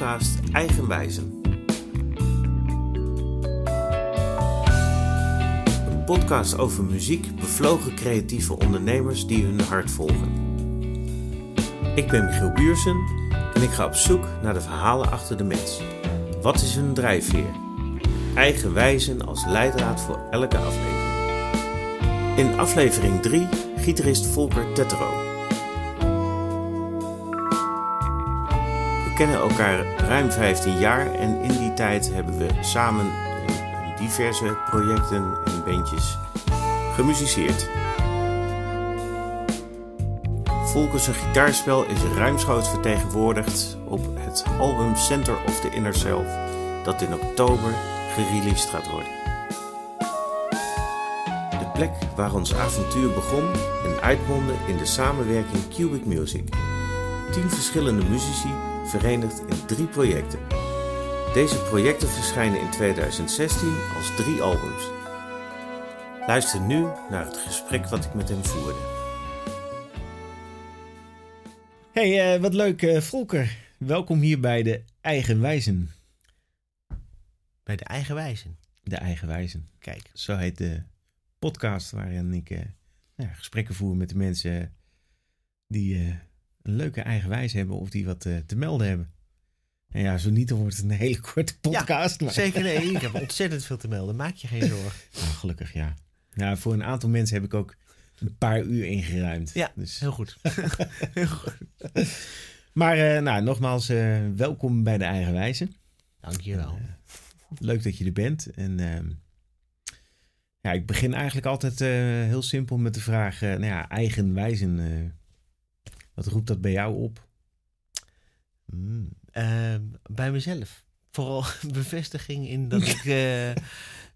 podcast Eigenwijzen. Een podcast over muziek, bevlogen creatieve ondernemers die hun hart volgen. Ik ben Michiel Buursen en ik ga op zoek naar de verhalen achter de mens. Wat is hun drijfveer? Eigenwijzen als leidraad voor elke aflevering. In aflevering 3 gitarist Volker Tettero. Kennen elkaar ruim 15 jaar en in die tijd hebben we samen in diverse projecten en bandjes gemusiceerd. Volkers gitaarspel is ruimschoots vertegenwoordigd op het album Center of the Inner Self, dat in oktober gereleased gaat worden. De plek waar ons avontuur begon en uitmondde in de samenwerking Cubic Music. Tien verschillende muzici verenigd in drie projecten. Deze projecten verschijnen in 2016 als drie albums. Luister nu naar het gesprek wat ik met hem voerde. Hey, uh, wat leuk, uh, Volker. Welkom hier bij de Eigenwijzen. Bij de Eigenwijzen? De Eigenwijzen. Kijk. Zo heet de podcast waarin ik uh, nou, gesprekken voer met de mensen die een leuke eigenwijze hebben of die wat te melden hebben. En ja, zo niet, dan wordt het een hele korte podcast. Ja, maar. Zeker, nee. Ik heb ontzettend veel te melden. Maak je geen zorgen. Nou, gelukkig, ja. Ja, voor een aantal mensen heb ik ook een paar uur ingeruimd. Ja, dus. heel goed. heel goed. Maar uh, nou, nogmaals, uh, welkom bij de Eigenwijze. Dank je wel. Uh, leuk dat je er bent. En ehm, ja, ik begin eigenlijk altijd heel simpel met de vraag, nou ja, Eigenwijzen. Wat roept dat bij jou op? Mm, ehm, bij mezelf. Vooral bevestiging in dat ik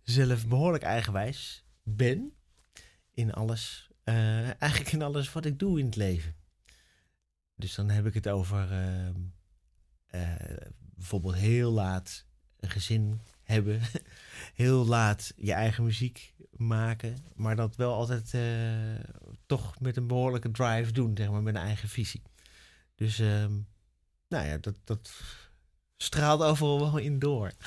zelf behoorlijk eigenwijs ben in alles uh, eigenlijk in alles wat ik doe in het leven. Dus dan heb ik het over uh, uh, bijvoorbeeld heel laat een gezin hebben. heel laat je eigen muziek maken. Maar dat wel altijd toch met een behoorlijke drive doen, zeg maar, met een eigen visie. Dus ehm, nou ja, dat, dat straalt overal wel in door.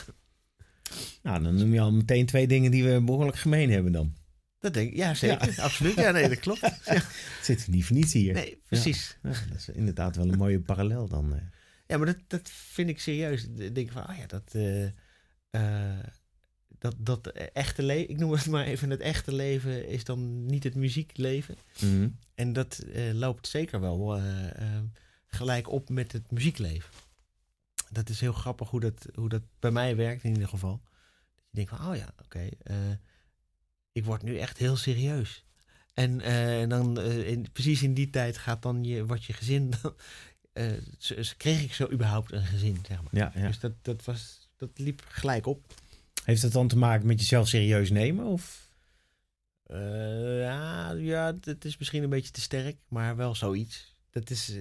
Nou, dan noem je al meteen twee dingen die we behoorlijk gemeen hebben dan. Dat denk ik, ja zeker, absoluut. Ja, nee, dat klopt. Ja. Het zit niet voor niets hier. Nee, precies. Ja. dat is inderdaad wel een mooie parallel dan. Uh. Ja, maar dat, dat vind ik serieus. Ik denk van, ah ja, dat, uh, uh, dat, dat echte leven, ik noem het maar even, het echte leven is dan niet het muziekleven. Mm -hmm. En dat loopt zeker wel gelijk op met het muziekleven. Dat is heel grappig hoe dat, hoe dat bij mij werkt in ieder geval. Je denkt van, oh ja, oké. Okay, ik word nu echt heel serieus. En, uh, en dan uh, in, precies in die tijd gaat dan je, wat je gezin. Dan, uh, kreeg ik zo überhaupt een gezin, zeg maar. Ja, ja. Dus dat, dat, was, dat liep gelijk op. Heeft dat dan te maken met jezelf serieus nemen? Of? ja, ja, het is misschien een beetje te sterk, maar wel zoiets. Dat is.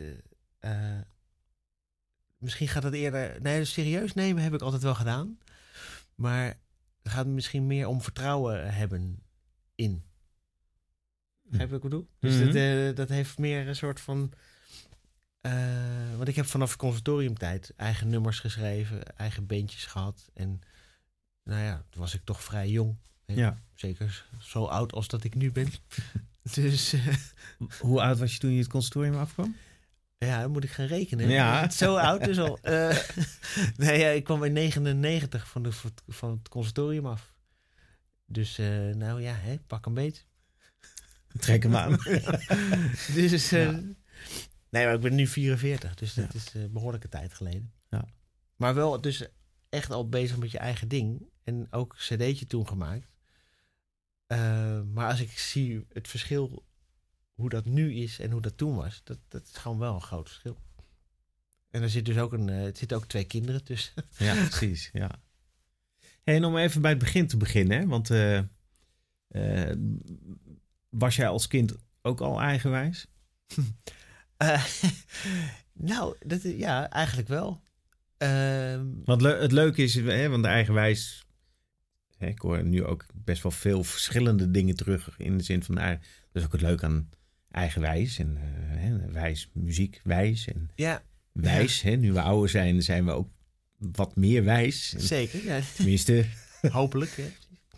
misschien gaat het eerder. Nee, dus serieus nemen heb ik altijd wel gedaan. Maar het gaat misschien meer om vertrouwen hebben in. Je wat ik bedoel? Dus mm -hmm. dat, dat heeft meer een soort van... Uh, want ik heb vanaf conservatoriumtijd eigen nummers geschreven, eigen bandjes gehad. En nou ja, toen was ik toch vrij jong. Ja. Zeker zo oud als dat ik nu ben. dus... Uh, Hoe oud was je toen je het conservatorium afkwam? Ja, dan moet ik gaan rekenen. Ja. Zo oud dus al. Uh, nee, ja, ik kwam in 99 van, de, van het conservatorium af. Dus uh, nou ja, hè, pak een beet. Trek hem aan. dus uh, ja. Nee, maar ik ben nu 44, dus dat is een behoorlijke tijd geleden. Ja. Maar wel dus echt al bezig met je eigen ding. En ook cd'tje toen gemaakt. Uh, maar als ik zie het verschil hoe dat nu is en hoe dat toen was, dat, dat is gewoon wel een groot verschil. En er zit dus ook een, er zitten ook twee kinderen tussen. Ja, precies. Ja. Hey, en om even bij het begin te beginnen, hè? want uh, uh, was jij als kind ook al eigenwijs? uh, nou, dat, ja, eigenlijk wel. Ehm, want le het leuke is, hè, want de eigenwijs, hè, ik hoor nu ook best wel veel verschillende dingen terug in de zin van, nou, dat is ook het leuke aan eigenwijs en wijs, muziek, wijs en ja. wijs. Ja. Hè, nu we ouder zijn, zijn we ook wat meer wijs. Zeker, ja. Tenminste, hopelijk. Hè.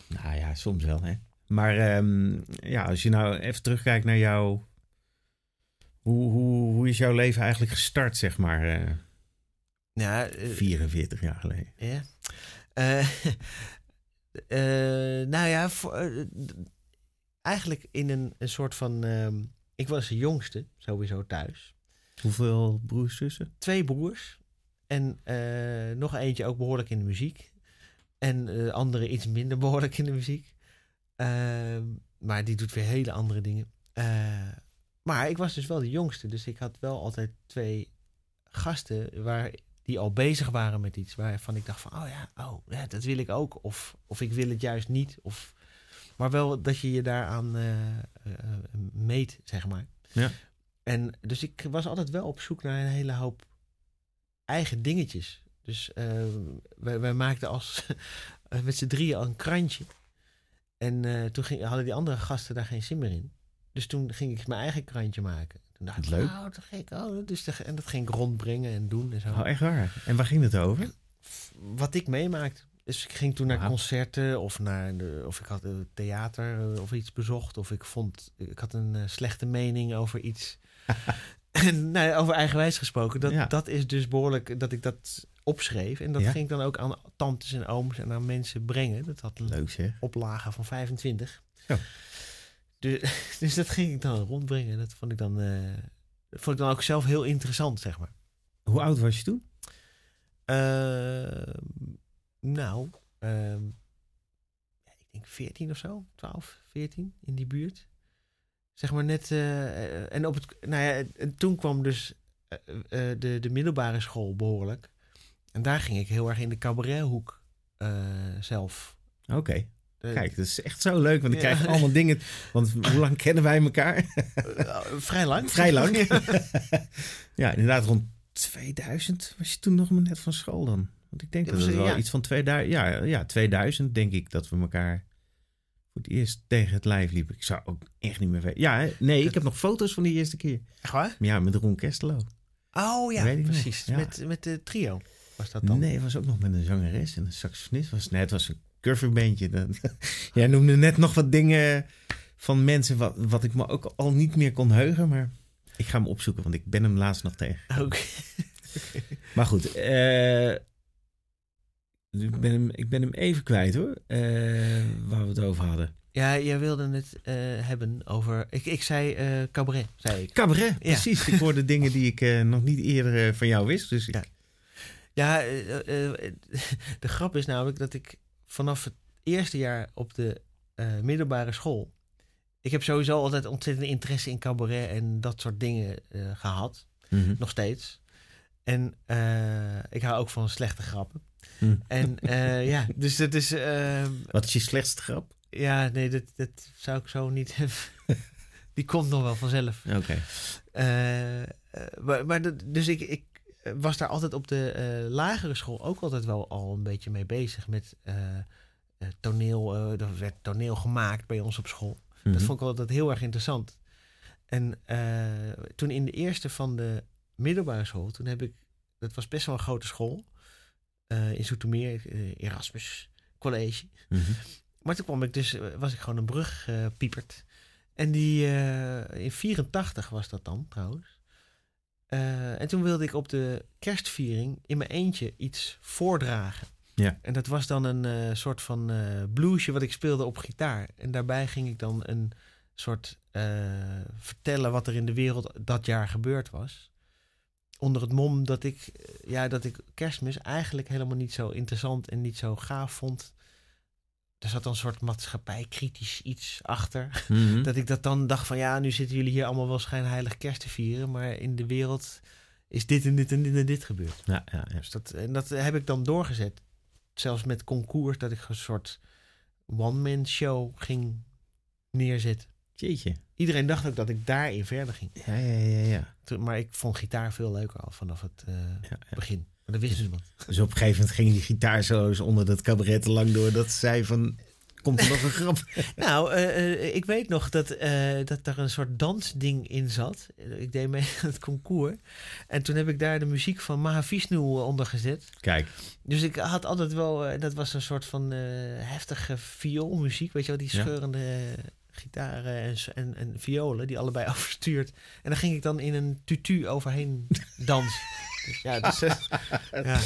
nou ja, soms wel. Hè. Maar ehm, ja, als je nou even terugkijkt naar jou. Hoe, hoe, hoe is jouw leven eigenlijk gestart, zeg maar, eh, Ja, eh, 44 jaar geleden? Ja. Eh, eh, nou ja, voor, eh, eigenlijk in een, een soort van. ehm, ik was de jongste, sowieso thuis. Hoeveel broers, zussen? Twee broers. En eh, nog eentje ook behoorlijk in de muziek. En de andere iets minder behoorlijk in de muziek. Ehm, maar die doet weer hele andere dingen. Maar ik was dus wel de jongste. Dus ik had wel altijd twee gasten waar, die al bezig waren met iets. Waarvan ik dacht van, oh ja, oh, ja dat wil ik ook. Of, of ik wil het juist niet. Of, maar wel dat je je daaraan eh, meet, zeg maar. Ja. En dus ik was altijd wel op zoek naar een hele hoop eigen dingetjes. Dus eh, wij, wij maakten als met z'n drieën al een krantje. En toen ging, hadden die andere gasten daar geen zin meer in. Dus toen ging ik mijn eigen krantje maken. Toen dacht ik, Leuk. dat ging ik, oh, dat, en dat ging ik rondbrengen en doen en zo. Oh, echt waar? En waar ging het over? Wat ik meemaakte. Dus ik ging toen naar concerten of naar de, of ik had eh, theater eh, of iets bezocht of ik vond ik had een eh, slechte mening over iets. en nou, ja, over eigenwijs gesproken, dat, Ja. dat is dus behoorlijk dat ik dat opschreef en dat Ja. ging ik dan ook aan tantes en ooms en aan mensen brengen. Dat had een Leuk oplage van 25. Zo. Dus, dus dat ging ik dan rondbrengen. en Dat vond ik dan, eh, vond ik dan ook zelf heel interessant, zeg maar. Hoe oud was je toen? Ehm, nou, ehm, ik denk 14 of zo, 12, 14 in die buurt. Zeg maar net. eh, en op het, nou ja, en toen kwam dus eh, de, de middelbare school behoorlijk. En daar ging ik heel erg in de cabarethoek zelf. Oké. Kijk, dat is echt zo leuk, want ik Ja. krijg allemaal dingen. Want hoe lang kennen wij elkaar? eh, vrij lang. Vrij lang. ja, inderdaad, rond 2000 was je toen nog maar net van school dan. Want ik denk dat het was- wel ja. iets van 2000, ja, ja, 2000 denk ik dat we elkaar voor het eerst tegen het lijf liepen. Ik zou ook echt niet meer weten. Ja, hè? nee, ik heb nog foto's van die eerste keer. Echt waar? Ja, met Ron Kestelo. Oh ja, precies. Met, met de trio was dat dan. Nee, het was ook nog met een zangeres en een saxofonist. Was, nee, het was een Dat- Jij noemde net nog wat dingen van mensen wat, wat ik me ook al niet meer kon heugen. Maar ik ga hem opzoeken, want ik ben hem laatst nog tegen. Oké. Maar goed, eh, ik, ben hem, ik ben hem even kwijt hoor, eh, waar we het over hadden. Ja, jij wilde het eh, hebben over. Ik, ik zei cabaret, zei ik. Cabaret, precies. Ik hoorde dingen die ik nog niet eerder van jou wist. Dus ik, Ja. Ja, de grap is namelijk dat ik vanaf het eerste jaar op de eh, middelbare school. Ik heb sowieso altijd ontzettend interesse in cabaret en dat soort dingen eh, gehad. Mhm. Nog steeds. En eh, ik hou ook van slechte grappen. Hm. En ja, dus dat is. eh, Wat is je slechtste grap? ja, nee, dat, dat zou ik zo niet hebben. Die komt nog wel vanzelf. Oké. Maar, maar dat- dus ik, ik was daar altijd op de eh, lagere school ook altijd wel al een beetje mee bezig met eh, eh, toneel. er werd toneel gemaakt bij ons op school. Mhm. Dat vond ik altijd heel erg interessant. En toen in de eerste van de middelbare school, toen heb ik, dat was best wel een grote school, in Zoetermeer, Erasmus College. Mhm. Maar toen kwam ik dus, was ik gewoon een brug pieperd. En die, in 84 was dat dan trouwens. Eh, en toen wilde ik op de kerstviering in mijn eentje iets voordragen. Ja. En dat was dan een eh, soort van eh bluesje wat ik speelde op gitaar. En daarbij ging ik dan een soort vertellen wat er in de wereld dat jaar gebeurd was. Onder het mom dat ik, ja, dat ik kerstmis eigenlijk helemaal niet zo interessant en niet zo gaaf vond. Er zat dan een soort maatschappijkritisch iets achter. Mhm. Dat ik dat dan dacht van ja, nu zitten jullie hier allemaal wel schijnheilig kerst te vieren. Maar in de wereld is dit en dit en dit en dit gebeurd. Ja, ja, ja. Dus dat, en dat heb ik dan doorgezet. Zelfs met concours dat ik een soort one-man show ging neerzetten. Jeetje. Iedereen dacht ook dat ik daarin verder ging. Ja, ja, ja, ja. Maar ik vond gitaar veel leuker al vanaf het eh, begin. Dat wist niemand. Dus op een gegeven moment gingen die gitaarsolo's onder dat cabaret lang door. Dat zij van, komt er nog een grap? Nou, eh, eh, ik weet nog dat, eh, dat er een soort dansding in zat. Ik deed mee aan het concours. En toen heb ik daar de muziek van Mahavishnu onder gezet. Kijk, Dus ik had altijd wel... dat was een soort van heftige vioolmuziek. Weet je wel, die Ja. scheurende gitaren en, en, en violen. Die allebei overstuurd. En daar ging ik dan in een tutu overheen dansen. Dus ja, dus, eh, ja.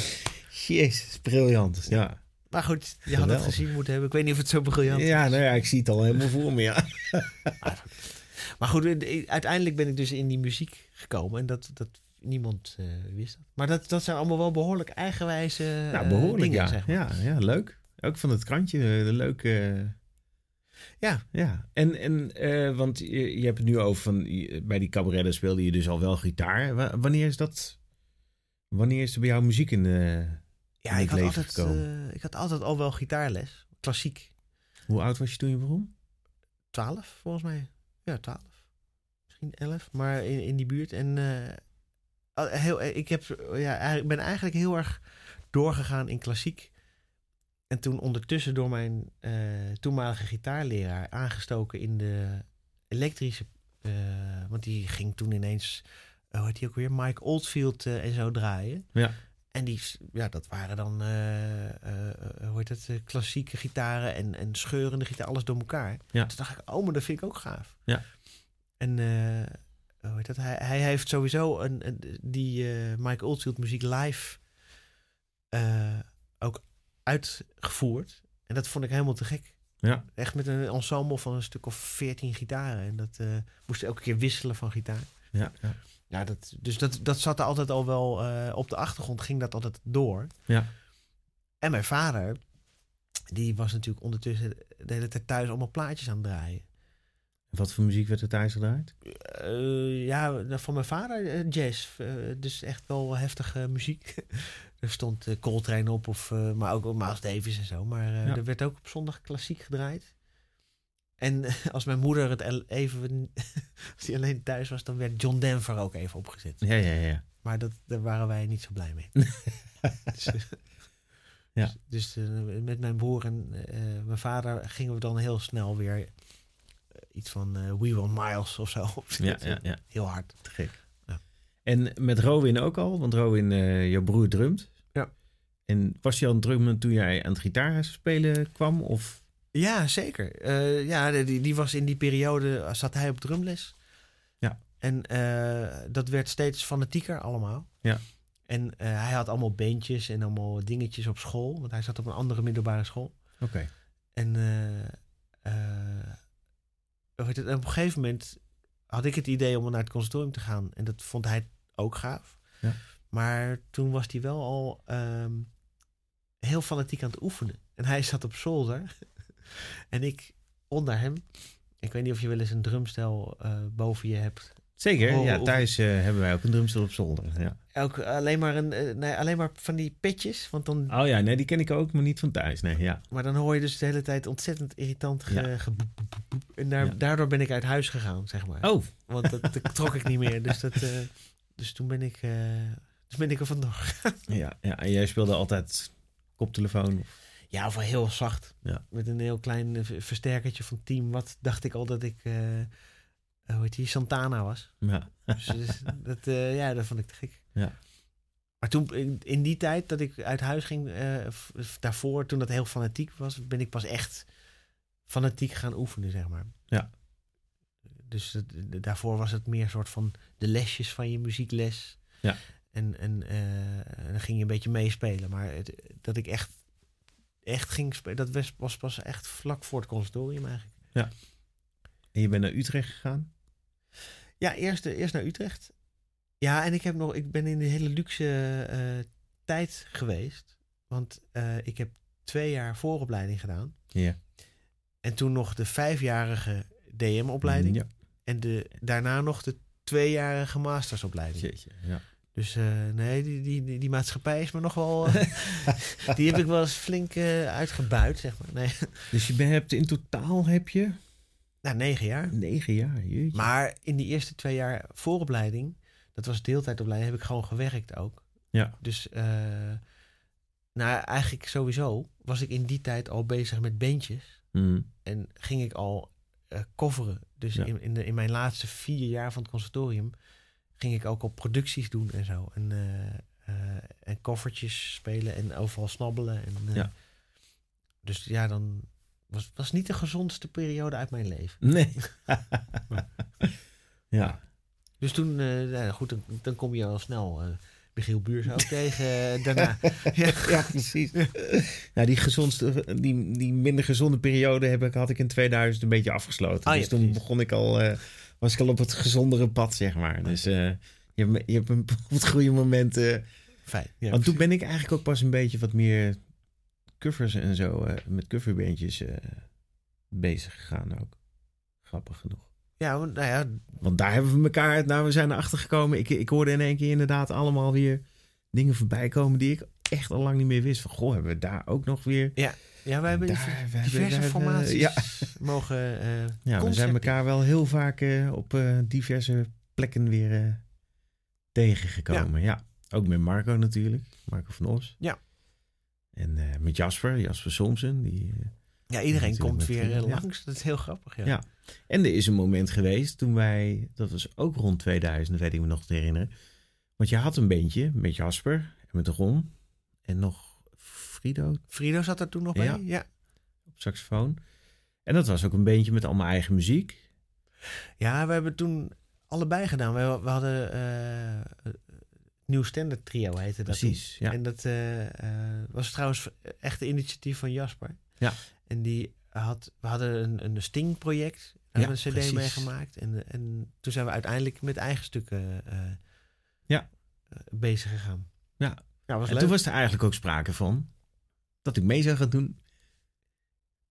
jezus, briljant. Ja. Maar goed, je had het gezien moeten hebben. Ik weet niet of het zo briljant is. ja, nou ja, ik zie het al helemaal voor me, ja. Maar goed, uiteindelijk ben ik dus in die muziek gekomen. En dat, dat niemand eh, wist dat. Maar dat, dat zijn allemaal wel behoorlijk eigenwijze Nou, eh, behoorlijk, dingen, ja. zeg maar. ja. Ja, leuk. Ook van het krantje, de leuke... Ja. Ja, en, en want je, je hebt het nu over van... bij die cabaretten speelde je dus al wel gitaar. Wa- wanneer is dat... Wanneer is er bij jou muziek in de... Ja, in ik had, leven altijd, gekomen? eh, ik had altijd al wel gitaarles. Klassiek. Hoe oud was je toen je begon? 12 volgens mij. Ja, 12. Misschien 11. Maar in, in die buurt. En eh, heel, ik heb, ja, ben eigenlijk heel erg doorgegaan in klassiek. En toen ondertussen door mijn toenmalige gitaarleraar aangestoken in de elektrische. want die ging toen ineens, hoe heet die ook weer, Mike Oldfield eh, en zo draaien. Ja. En die, ja, dat waren dan, eh, eh, hoe heet het, klassieke gitaren en, en scheurende gitaar, alles door elkaar. Ja. Toen dacht ik, oh, maar dat vind ik ook gaaf. Ja. En hoe heet dat? Hij, hij heeft sowieso een, een- die Mike Oldfield muziek live ook uitgevoerd. En dat vond ik helemaal te gek. Ja. Echt met een ensemble van een stuk of veertien gitaren. En dat moest elke keer wisselen van gitaar. Ja, ja. Ja, dat, dus dat, dat zat er altijd al wel eh, op de achtergrond, ging dat altijd door. Ja. En mijn vader, die was natuurlijk ondertussen de hele tijd thuis allemaal plaatjes aan het draaien. Wat voor muziek werd er thuis gedraaid? Eh, ja, van mijn vader eh, jazz. Dus echt wel heftige muziek. er stond Coltrane op, of, maar ook Miles Davis en zo. Maar Ja. er werd ook op zondag klassiek gedraaid. En als mijn moeder het even, als die alleen thuis was, dan werd John Denver ook even opgezet. Ja, ja, ja. Maar dat, daar waren wij niet zo blij mee. dus, eh, Ja. dus, dus, eh, met mijn broer en eh, mijn vader gingen we dan heel snel weer iets van We Want Miles of zo Ja, ja, ja. Heel hard. Te gek. Ja. En met Rowin ook al, want Rowin, jouw broer drumt. Ja. En was hij al aan het drummen toen jij aan het gitaar spelen kwam? Of? Ja, zeker. Eh, ja, die, die was in die periode, zat hij op drumles. Ja. En eh, dat werd steeds fanatieker allemaal. Ja. En eh, hij had allemaal beentjes en allemaal dingetjes op school. Want hij zat op een andere middelbare school. Oké. En eh, eh, hoe heet het, en op een gegeven moment had ik het idee om naar het conservatorium te gaan. En dat vond hij ook gaaf. Ja. Maar toen was hij wel al ehm, heel fanatiek aan het oefenen. En hij zat op zolder. En ik onder hem. Ik weet niet of je wel eens een drumstel eh, boven je hebt. Zeker, Oh, ja. Thuis eh, hebben wij ook een drumstel op zolder. Ja. Ook alleen maar, een, eh, nee, alleen maar van die petjes. Want dan, Oh ja, nee, die ken ik ook, maar niet van thuis. Nee, ja. Maar dan hoor je dus de hele tijd ontzettend irritant ge, Ja. geboep, boep, boep, boep. En daar, Ja. daardoor ben ik uit huis gegaan, zeg maar. Oh, Want dat, dat trok ik niet meer. Dus, dat, dus toen ben ik, dus ben ik er vandoor. ja, ja. En jij speelde altijd koptelefoon. Ja, of wel heel zacht. Ja. Met een heel klein eh, versterkertje van 10 watt dacht ik al dat ik, eh, eh, hoe heet die, Santana was. Ja. Dus, dus dat, ja, dat vond ik te gek. Ja. Maar toen, in, die tijd dat ik uit huis ging, daarvoor, toen dat heel fanatiek was, ben ik pas echt fanatiek gaan oefenen, zeg maar. Ja. Dus daarvoor was het meer een soort van de lesjes van je muziekles. Ja. En, en, en dan ging je een beetje meespelen. Maar het, dat ik echt, echt ging spelen, dat was, was pas echt vlak voor het conservatorium eigenlijk. En je bent naar Utrecht gegaan? Ja, eerst, eerst naar Utrecht. Ja, en ik, heb nog, ik ben in een hele luxe eh, tijd geweest. Want eh, ik heb twee jaar vooropleiding gedaan. Ja. En toen nog de vijfjarige DM-opleiding. Ja. En de, daarna nog de tweejarige mastersopleiding. Jeetje, ja. Dus eh, nee, die, die, die, die maatschappij is me nog wel... eh, die heb ik wel eens flink eh, uitgebuit, zeg maar. Nee, Dus je hebt in totaal heb je nou, negen jaar. negen jaar. Jeetje. Maar in die eerste twee jaar vooropleiding, dat was deeltijdopleiding, heb ik gewoon gewerkt ook. Ja. Dus, nou eigenlijk sowieso was ik in die tijd al bezig met beentjes. Mm. En ging ik al coveren. Dus Ja. in, in, de, in mijn laatste vier jaar van het conservatorium ging ik ook al producties doen en zo. En, eh, en koffertjes spelen en overal snabbelen. En, eh, Ja. Dus ja, dan was was niet de gezondste periode uit mijn leven. Nee. ja. Dus toen, nou ja, goed, dan, dan kom je al snel Michiel Buurs ook tegen daarna. ja. ja, precies. nou, die, gezondste, die, die minder gezonde periode heb ik, had ik in 2000 een beetje afgesloten. Ja, dus toen precies. begon ik al, was ik al op het gezondere pad, zeg maar. Dus eh, je, hebt, me- je hebt hem op het goede moment... eh, Fijn. Ja, want toen ben ik eigenlijk ook pas een beetje wat meer covers en zo, eh, met coverbandjes eh, bezig gegaan ook. Grappig genoeg. ja, want, nou ja, Want daar hebben we elkaar, nou we zijn erachter gekomen. Ik, ik hoorde in één keer inderdaad allemaal weer dingen voorbij komen die ik echt al lang niet meer wist. Van goh, hebben we daar ook nog weer... ja, wij hebben Daar, diverse formaties ja. mogen eh Ja, we zijn elkaar wel heel vaak eh, op eh, diverse plekken weer tegengekomen. Ja. ook met Marco natuurlijk. Marco van Os. Ja. En met Jasper, Jasper Somsen. Die, Ja, iedereen komt weer ja. langs. Dat is heel grappig. Ja. Ja. En er is een moment geweest toen wij, dat was ook rond 2000, weet ik me nog te herinneren. Want je had een bandje met Jasper en met Ron en nog Frido Frido zat er toen nog bij. Ja. Ja. op saxofoon. En dat was ook een bandje met allemaal eigen muziek. ja, we hebben toen allebei gedaan. We, we hadden eh, Nieuw Standard Trio heette dat Precies, toen. ja. En dat eh, eh, was trouwens echt een initiatief van Jasper. Ja. En die had, we hadden een, een Sting-project. Daar Ja, hebben we een cd precies. meegemaakt. En, en toen zijn we uiteindelijk met eigen stukken Ja. bezig gegaan. Ja. Ja, was En leuk. toen was er eigenlijk ook sprake van dat ik mee zou gaan doen.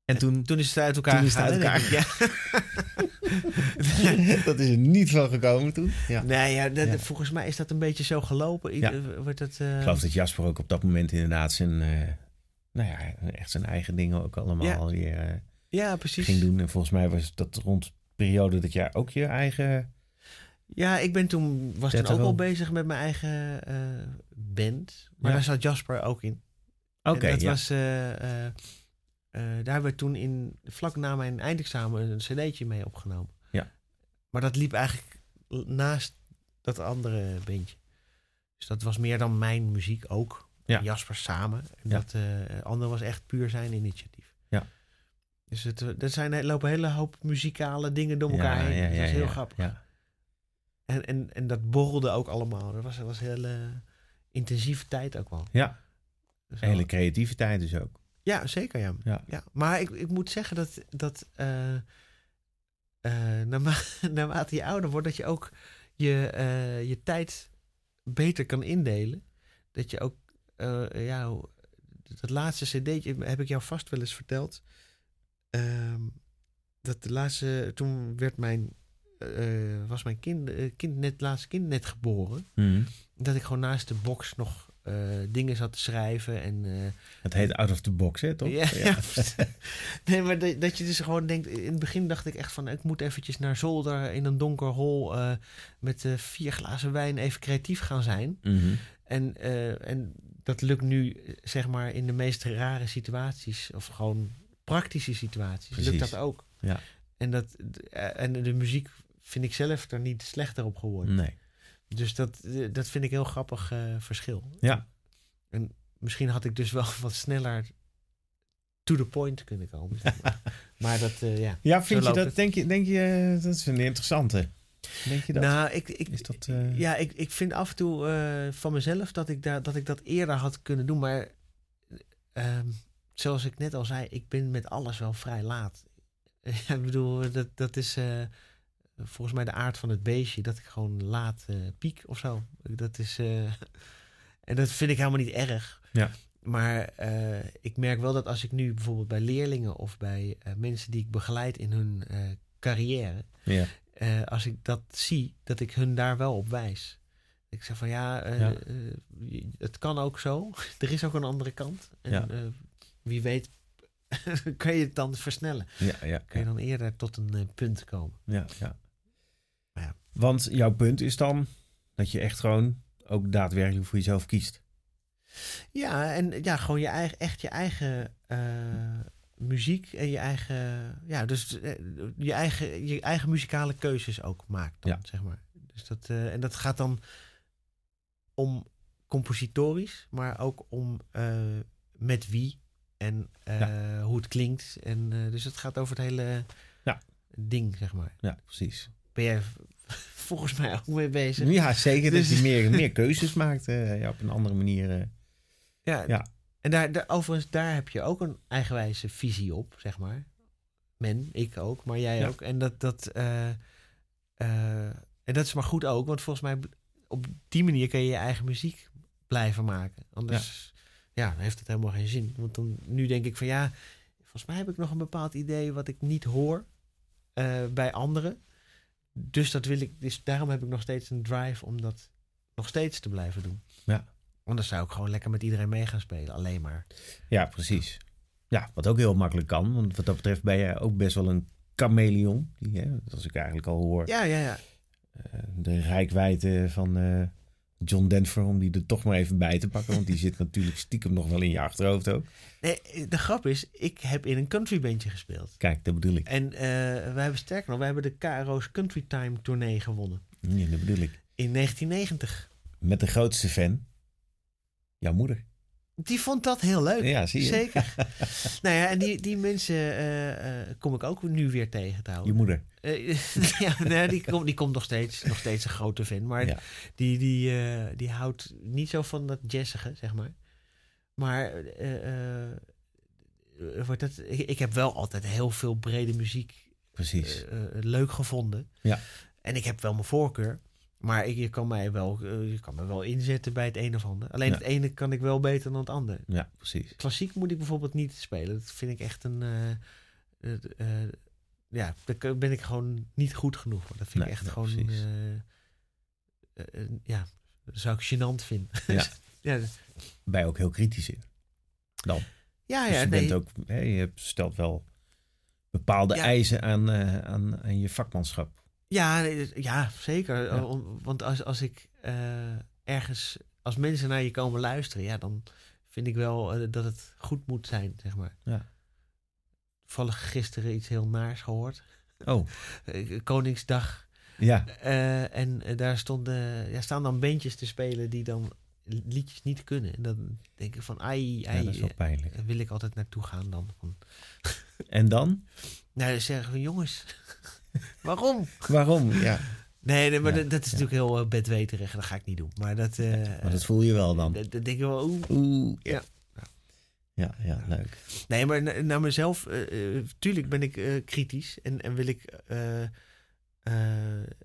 En toen, Toen is het uit elkaar Toen is het gegaan. uit elkaar. Ja. dat is er niet van gekomen toen. Ja. Nee, ja, dat- Ja. volgens mij is dat een beetje zo gelopen. Ja. Ieder- Wordt het, eh, Ik geloof dat Jasper ook op dat moment inderdaad zijn, eh, nou ja, echt zijn eigen dingen ook allemaal weer eh, ja, precies. ging doen. En volgens mij was dat rond de periode dat jij ook je eigen... Ja, ik ben toen, was toen ook wel- bezig met mijn eigen eh, band. Maar daar zat Jasper ook in. Oké, En dat ja. was, eh, eh, eh, daar hebben we toen in, vlak na mijn eindexamen een cd'tje mee opgenomen. Ja. Maar dat liep eigenlijk naast dat andere bandje. Dus dat was meer dan mijn muziek ook. Ja. En Jasper samen. En Ja. dat andere was echt puur zijn initiatief. Ja. Dus het, er zijn, er lopen een hele hoop muzikale dingen door elkaar ja, heen. ja, dat ja, is heel ja, grappig. Ja. En, en, en dat borrelde ook allemaal. Dat was, dat was een hele intensieve tijd ook wel. Ja. Dus Hele creativiteit dus ook. Ja, zeker ja. Ja. ja. Maar ik, ik moet zeggen dat, dat eh, naarma naarmate je ouder wordt, dat je ook je, eh, je tijd beter kan indelen. Dat je ook, ja, dat laatste cd'tje heb ik jou vast wel eens verteld. Ehm, dat de laatste, toen werd mijn, was mijn kind, kind net, laatste kind net geboren. Mhm. Dat ik gewoon naast de box nog eh, dingen zat te schrijven en... eh, Het heet Out of the Box, hè, toch? ja, ja. nee, maar dat, dat je dus gewoon denkt... In het begin dacht ik echt van... Ik moet eventjes naar zolder in een donker hol... eh, met vier glazen wijn even creatief gaan zijn. Mhm. En, en dat lukt nu, zeg maar, in de meest rare situaties... of gewoon praktische situaties, lukt dat ook. Ja. En, dat, en de muziek vind ik zelf er niet slechter op geworden. Nee. Dus dat, eh, dat vind ik een heel grappig eh, verschil. Ja. En misschien had ik dus wel wat sneller to the point kunnen komen. maar. dat, eh, ja. Ja, vind je dat? het. Denk je, denk je, dat is een interessante. Denk je dat? Nou, ik, ik, is dat, ja, ik, ik vind af en toe van mezelf dat ik, daar, dat ik dat eerder had kunnen doen. Maar ehm, zoals ik net al zei, ik ben met alles wel vrij laat. Ik bedoel, dat, dat is volgens mij de aard van het beestje. Dat ik gewoon laat eh, piek of zo. Dat is, eh, en dat vind ik helemaal niet erg. Ja. Maar eh, ik merk wel dat als ik nu bijvoorbeeld bij leerlingen of bij mensen die ik begeleid in hun carrière, ja. als ik dat zie, dat ik hun daar wel op wijs. Ik zeg van ja, het kan ook zo. er is ook een andere kant. En Ja. wie weet kan je het dan versnellen. Ja, ja, Kan je dan eerder tot een punt komen. ja, ja. Want jouw punt is dan dat je echt gewoon ook daadwerkelijk voor jezelf kiest. Ja, en ja, gewoon je eigen, echt je eigen eh, muziek en je eigen, ja, dus eh, je eigen, je eigen muzikale keuzes ook maakt, dan, Ja. zeg maar. Dus dat, eh, en dat gaat dan om compositorisch, maar ook om met wie en hoe het klinkt. En dus het gaat over het hele Ja. ding, zeg maar. Ja, precies. Ben jij volgens mij ook mee bezig? Ja, zeker. Dus- Dat je meer, meer keuzes maakt eh, ja, op een andere manier. eh. Ja, Ja. en daar, daar, overigens, daar heb je ook een eigenwijze visie op, zeg maar. Men, ik ook, maar jij Ja. ook. En dat, dat, eh, en dat is maar goed ook, want volgens mij op die manier kun je je eigen muziek blijven maken. Anders ja. dan heeft het helemaal geen zin. Want dan, nu denk ik van ja, volgens mij heb ik nog een bepaald idee wat ik niet hoor bij anderen. Dus dat wil ik, dus daarom heb ik nog steeds een drive om dat nog steeds te blijven doen. Ja. Anders zou ik gewoon lekker met iedereen mee gaan spelen. Alleen maar. Ja, precies. Ja, wat ook heel makkelijk kan. Want wat dat betreft ben jij ook best wel een chameleon. Die, hè, als ik eigenlijk al hoor. Ja, ja, ja. eh, de rijkwijde van eh, John Denver. Om die er toch maar even bij te pakken. Want die zit natuurlijk stiekem nog wel in je achterhoofd ook. Nee, de grap is, ik heb in een countrybandje gespeeld. Kijk, dat bedoel ik. En eh wij hebben sterker nog, wij hebben de KRO's Country Time tournee gewonnen. Ja, dat bedoel ik. In 1990. Met de grootste fan. Jouw moeder. Die vond dat heel leuk. Ja, zie je. Zeker. nou ja, en die, die mensen eh, eh, kom ik ook nu weer tegen Je trouwens. moeder. Eh, ja, nee, die, komt, die komt nog steeds, nog steeds een grote fan. Maar Ja. die, die, die houdt niet zo van dat jazzige, zeg maar. Maar wordt het, ik, ik heb wel altijd heel veel brede muziek Precies. leuk gevonden. Ja. En ik heb wel mijn voorkeur. Maar ik, je, kan mij wel, eh, je kan me wel inzetten bij het een of ander. Alleen Ja. het ene kan ik wel beter dan het ander. ja, precies. Klassiek moet ik bijvoorbeeld niet spelen. Dat vind ik echt een... eh, eh, ja, daar ben ik gewoon niet goed genoeg voor. Dat vind Nee, ik echt nee, gewoon... eh, ja, zou ik gênant vinden. Ja. ja, Ben je ook heel kritisch in. Dan. ja, Dus ja je, nee, bent ook, hè, je stelt wel bepaalde Ja. eisen aan, aan, aan je vakmanschap. Ja, nee, ja zeker. Ja. Om- Want als, als ik eh, ergens, als mensen naar je komen luisteren, ja, dan vind ik wel eh, dat het goed moet zijn, zeg maar. Ja. Toevallig gisteren iets heel naars gehoord. Oh, Eh, Koningsdag. ja. Eh, en eh, daar stonden, ja, staan dan bandjes te spelen die dan liedjes niet kunnen. En dan denk ik van, ai, ja, ai, dat is wel pijnlijk. eh, wil ik altijd naartoe gaan dan. En dan? nou, dan zeggen we, jongens, waarom? Waarom? Ja, Nee, nee maar Ja, dat, dat is ja. natuurlijk heel eh, bedweterig dat ga ik niet doen. Maar dat, eh maar dat voel je wel dan. dat, dat denk ik wel, oeh. Oeh, Ja. Ja, ja, leuk. Nee, maar na- naar mezelf, eh, tuurlijk ben ik kritisch en, en wil ik...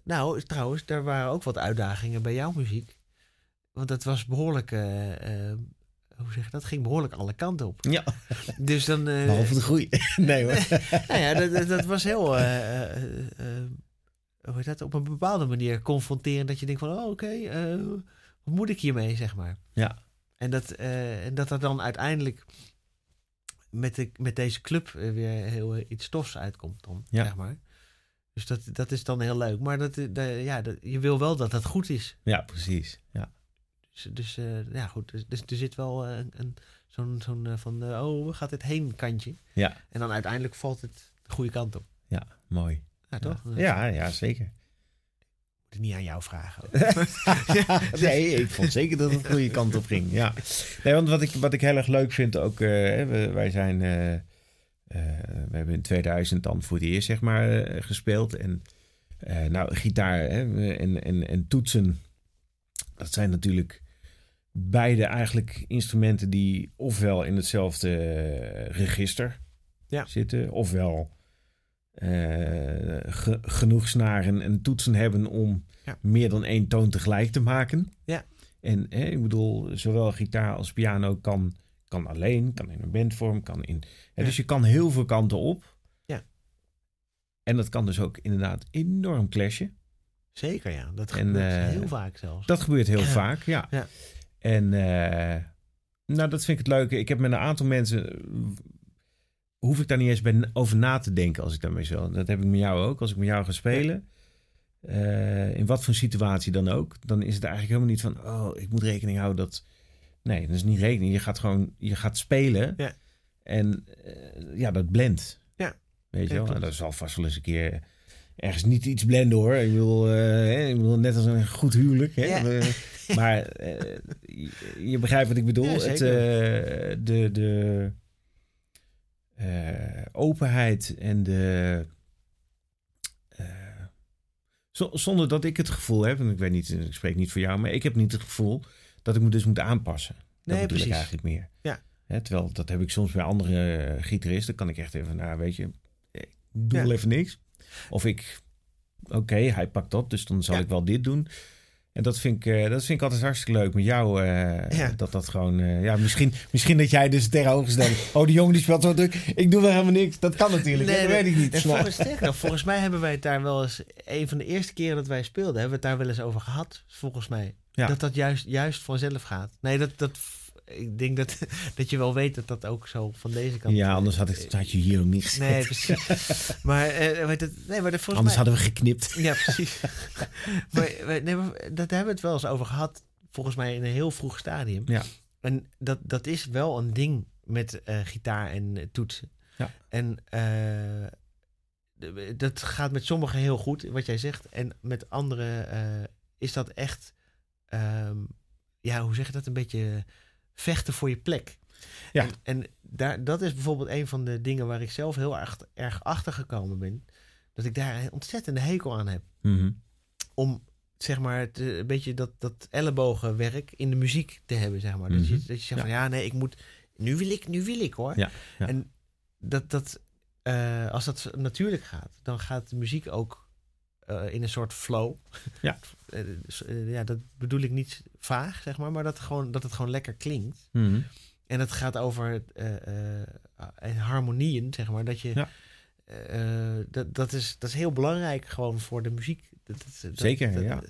nou, trouwens, daar waren ook wat uitdagingen bij jouw muziek. Want dat was behoorlijk... hoe zeg dat? ging behoorlijk alle kanten op. Ja, Dus dan... eh, behalve de groei. nee hoor. nou ja, dat, dat, dat was heel... eh, eh, hoe dat? Op een bepaalde manier confronterend. Dat je denkt van, oh, oké, eh, wat moet ik hiermee, zeg maar. Ja. En dat, en dat er dan uiteindelijk met, de, met deze club weer heel iets stofs uitkomt dan, Ja. zeg maar. Dus dat, dat is dan heel leuk. Maar dat, dat- ja, dat, je wil wel dat het goed is. Ja, precies. Ja. Dus, dus eh, ja, goed. Dus, dus er zit wel eh, een, zo'n zo'n eh, van, oh, waar gaat het heen kantje? Ja. En dan uiteindelijk valt het de goede kant op. ja, mooi. Ja, toch? Ja, ja, zeker. moet ik niet aan jou vragen. nee, ik vond zeker dat het de goede kant op ging. Ja. Nee, want wat ik, wat ik heel erg leuk vind ook, we- wij zijn, we hebben in 2000 dan voor het eerst zeg maar gespeeld en nou gitaar hè, en, en, en toetsen, dat zijn natuurlijk beide eigenlijk instrumenten die ofwel in hetzelfde eh, register Ja. zitten, ofwel eh, ge- genoeg snaren en toetsen hebben om Ja. meer dan één toon tegelijk te maken. Ja. En hè, ik bedoel, zowel gitaar als piano kan, kan alleen, kan in een bandvorm, kan in. Hè, Ja. Dus je kan heel veel kanten op. Ja. En dat kan dus ook inderdaad enorm clashen. Zeker, ja. Dat En, gebeurt eh, heel vaak zelfs. Dat gebeurt heel vaak, ja. Ja. En eh, nou, dat vind ik het leuke. Ik heb met een aantal mensen. eh, Hoef ik daar niet eens bij over na te denken als ik daarmee zo. Dat heb ik met jou ook. Als ik met jou ga spelen. eh, in wat voor situatie dan ook. Dan is het eigenlijk helemaal niet van. Oh, ik moet rekening houden dat. Nee, dat is niet rekening. Je gaat gewoon. Je gaat spelen. Ja. En ja, dat blendt. Ja. Weet je Ja, wel? En dat zal vast wel eens een keer ergens niet iets blenden hoor. Ik wil, ik wil net als een goed huwelijk. Hè? Ja. Eh, maar eh, je, je begrijpt wat ik bedoel. Ja, het, eh, de de eh, openheid en de... eh, zo- zonder dat ik het gevoel heb, en ik weet niet, ik spreek niet voor jou, maar ik heb niet het gevoel dat ik me dus moet aanpassen. Dat Nee, bedoel ik precies. eigenlijk meer. Ja. Hè, terwijl dat heb ik soms bij andere eh, gitaristen. kan ik echt even, nou weet je, ik doe Ja. wel even niks. Of ik, oké, hij pakt dat, dus dan zal Ja. ik wel dit doen. En dat vind, ik, eh, dat vind ik altijd hartstikke leuk met jou. eh, Ja. Dat dat gewoon, eh, ja, misschien, misschien dat jij dus tegenovergesteld. Oh, die jongen die speelt zo druk. Ik doe wel helemaal niks. Dat kan natuurlijk. hè, dat weet ik niet. En volgens, volgens mij hebben wij het daar wel eens... Een van de eerste keren dat wij speelden, hebben we het daar wel eens over gehad. Volgens mij. Ja. Dat dat juist, juist vanzelf gaat. Nee, dat... dat ik denk dat, dat je wel weet dat dat ook zo van deze kant... ja, anders had, ik, had je hier ook niet gezet. Nee, precies. maar, eh, weet het, nee, maar dat, anders mij... hadden we geknipt. Ja, precies. maar, nee, maar dat hebben we het wel eens over gehad, volgens mij in een heel vroeg stadium. Ja. En dat, dat is wel een ding met eh, gitaar en eh, toetsen. Ja. En eh, dat gaat met sommigen heel goed, wat jij zegt. En met anderen eh, is dat echt, ehm, ja, hoe zeg je dat, een beetje vechten voor je plek. Ja. En, en daar, dat is bijvoorbeeld een van de dingen waar ik zelf heel erg, erg achter gekomen ben. Dat ik daar een ontzettende hekel aan heb. Mhm. Om zeg maar het, een beetje dat, dat ellebogenwerk in de muziek te hebben, zeg maar. Dat, je, Mhm. dat je zegt Ja. van ja, nee, ik moet. Nu wil ik, nu wil ik hoor. Ja, ja. En dat, dat eh, als dat natuurlijk gaat, dan gaat de muziek ook eh, in een soort flow. Ja. Eh, dus, eh, ja, dat bedoel ik niet vaag, zeg maar, maar dat, gewoon, dat het gewoon lekker klinkt. Mhm. En het gaat over harmonieën, zeg maar. Dat je. Ja. dat, dat, is, dat is heel belangrijk gewoon voor de muziek. Dat, dat- dat- Zeker, dat- ja.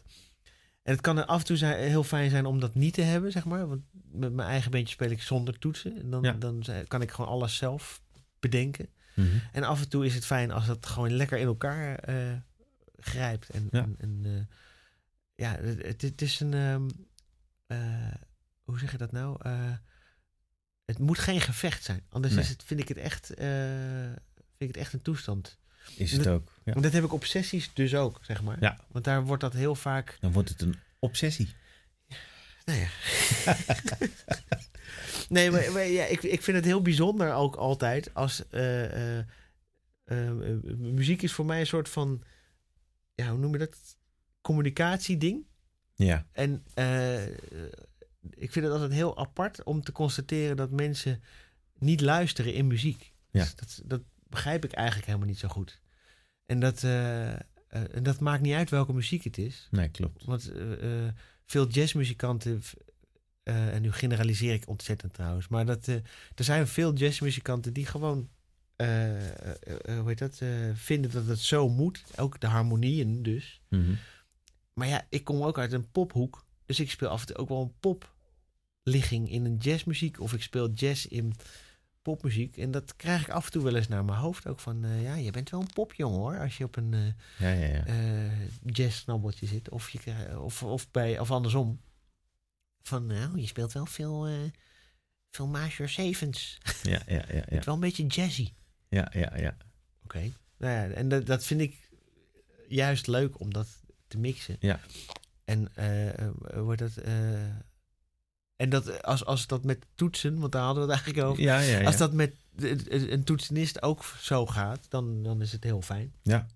En het kan af en toe zijn, heel fijn zijn om dat niet te hebben, zeg maar. Want met mijn eigen bandje speel ik zonder toetsen. En dan, Ja. dan kan ik gewoon alles zelf bedenken. Mhm. En af en toe is het fijn als het gewoon lekker in elkaar grijpt. En, Ja. en, en, eh, ja, het, het- is een. ehm, eh, hoe zeg je dat nou? Eh, het moet geen gevecht zijn. Anders Nee. is het, vind, ik het echt, vind ik het echt een toestand. Is het ook. Ja. Want dat heb ik op sessies dus ook, zeg maar. Ja. Want daar wordt dat heel vaak. Dan wordt het een obsessie. Nou ja. nee, maar, maar ja, ik, ik vind het heel bijzonder ook altijd als. muziek is voor mij een soort van. Ja, hoe noem je dat? Communicatieding. Ja. En eh, ik vind het altijd heel apart om te constateren dat mensen niet luisteren in muziek. Ja. Dus dat, dat begrijp ik eigenlijk helemaal niet zo goed. En dat, en dat maakt niet uit welke muziek het is. Nee, klopt. Want veel jazzmuzikanten, en nu generaliseer ik ontzettend trouwens, maar dat, er zijn veel jazzmuzikanten die gewoon, hoe heet dat, eh, vinden dat het zo moet. Ook de harmonieën dus. Mhm. Maar ja, ik kom ook uit een pophoek. Dus ik speel af en toe ook wel een popligging in een jazzmuziek. Of ik speel jazz in popmuziek. En dat krijg ik af en toe wel eens naar mijn hoofd. Ook van, eh, ja, je bent wel een popjongen hoor. Als je op een eh Ja, ja, ja. eh jazz-snabbeltje zit. Of, je, of, of, bij, of andersom. Van, nou, je speelt wel veel, eh veel major sevens. Ja, ja, ja, ja. Wel een beetje jazzy. Ja, ja, ja. Oké. Nou ja, en dat, dat vind ik juist leuk om dat te mixen. Ja. En eh wordt dat. eh, en dat als, als dat met toetsen, want daar hadden we het eigenlijk over. Ja, ja, ja. Als dat met een toetsenist ook zo gaat, dan, dan is het heel fijn. Ja.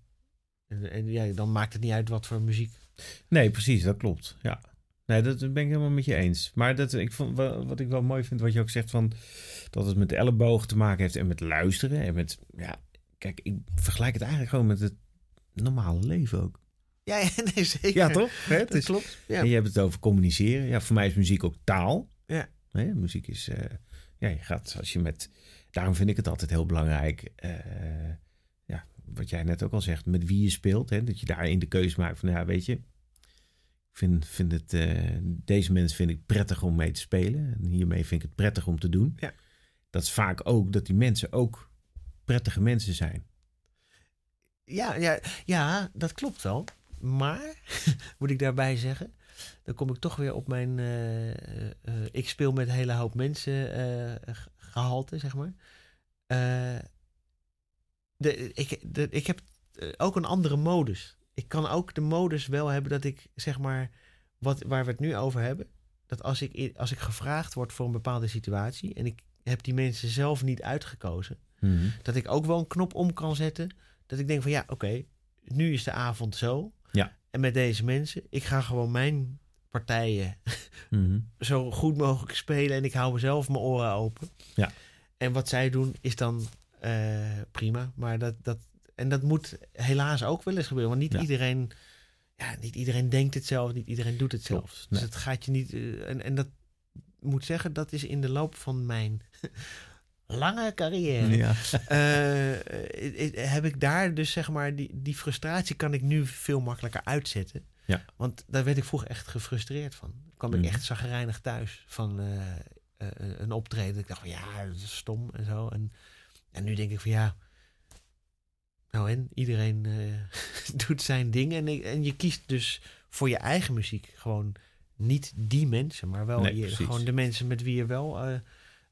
En, en ja, dan maakt het niet uit wat voor muziek. Nee, precies, dat klopt. Ja. Nee, dat ben ik helemaal met je eens. Maar dat, ik vond, wa- wat ik wel mooi vind, wat je ook zegt van dat het met elleboog te maken heeft en met luisteren en met, ja, kijk, ik vergelijk het eigenlijk gewoon met het normale leven ook. Ja, ja nee, zeker. Ja, toch? Hè? Het Dat is, klopt. Ja. En je hebt het over communiceren. Ja, voor mij is muziek ook taal. Ja. Hè, muziek is, eh, ja, je gaat als je met, daarom vind ik het altijd heel belangrijk, eh, ja, wat jij net ook al zegt, met wie je speelt, hè, dat je daarin de keuze maakt van, ja, weet je, vind, vind het, eh, deze mensen vind ik prettig om mee te spelen en hiermee vind ik het prettig om te doen. Ja. Dat is vaak ook dat die mensen ook prettige mensen zijn. Ja, ja, ja, dat klopt wel. Maar, moet ik daarbij zeggen, dan kom ik toch weer op mijn. eh, eh, ik speel met een hele hoop mensen eh, ge- gehalte, zeg maar. de, ik, de, ik heb ook een andere modus. Ik kan ook de modus wel hebben dat ik, zeg maar, wat, waar we het nu over hebben, dat als ik, als ik gevraagd word voor een bepaalde situatie en ik heb die mensen zelf niet uitgekozen, Mhm. dat ik ook wel een knop om kan zetten. Dat ik denk van ja, oké, nu is de avond zo. Ja. En met deze mensen, ik ga gewoon mijn partijen Mhm. zo goed mogelijk spelen en ik hou mezelf mijn oren open. Ja. En wat zij doen is dan eh, prima. Maar dat, dat, en dat moet helaas ook wel eens gebeuren. Want niet Ja. iedereen, ja, niet iedereen denkt hetzelfde, niet iedereen doet het zelf. Dus nee. het gaat je niet. eh, en, en dat moet zeggen, dat is in de loop van mijn lange carrière. Ja. eh, eh, heb ik daar dus zeg maar die, die frustratie kan ik nu veel makkelijker uitzetten. Ja. Want daar werd ik vroeger echt gefrustreerd van. kwam Mhm. ik echt zagrijnig thuis van eh, eh, een optreden. Ik dacht van ja, dat is stom en zo. En, en nu denk ik van ja, nou en iedereen eh, doet zijn ding. En, en je kiest dus voor je eigen muziek gewoon niet die mensen, maar wel Nee, je, gewoon de mensen met wie je wel eh,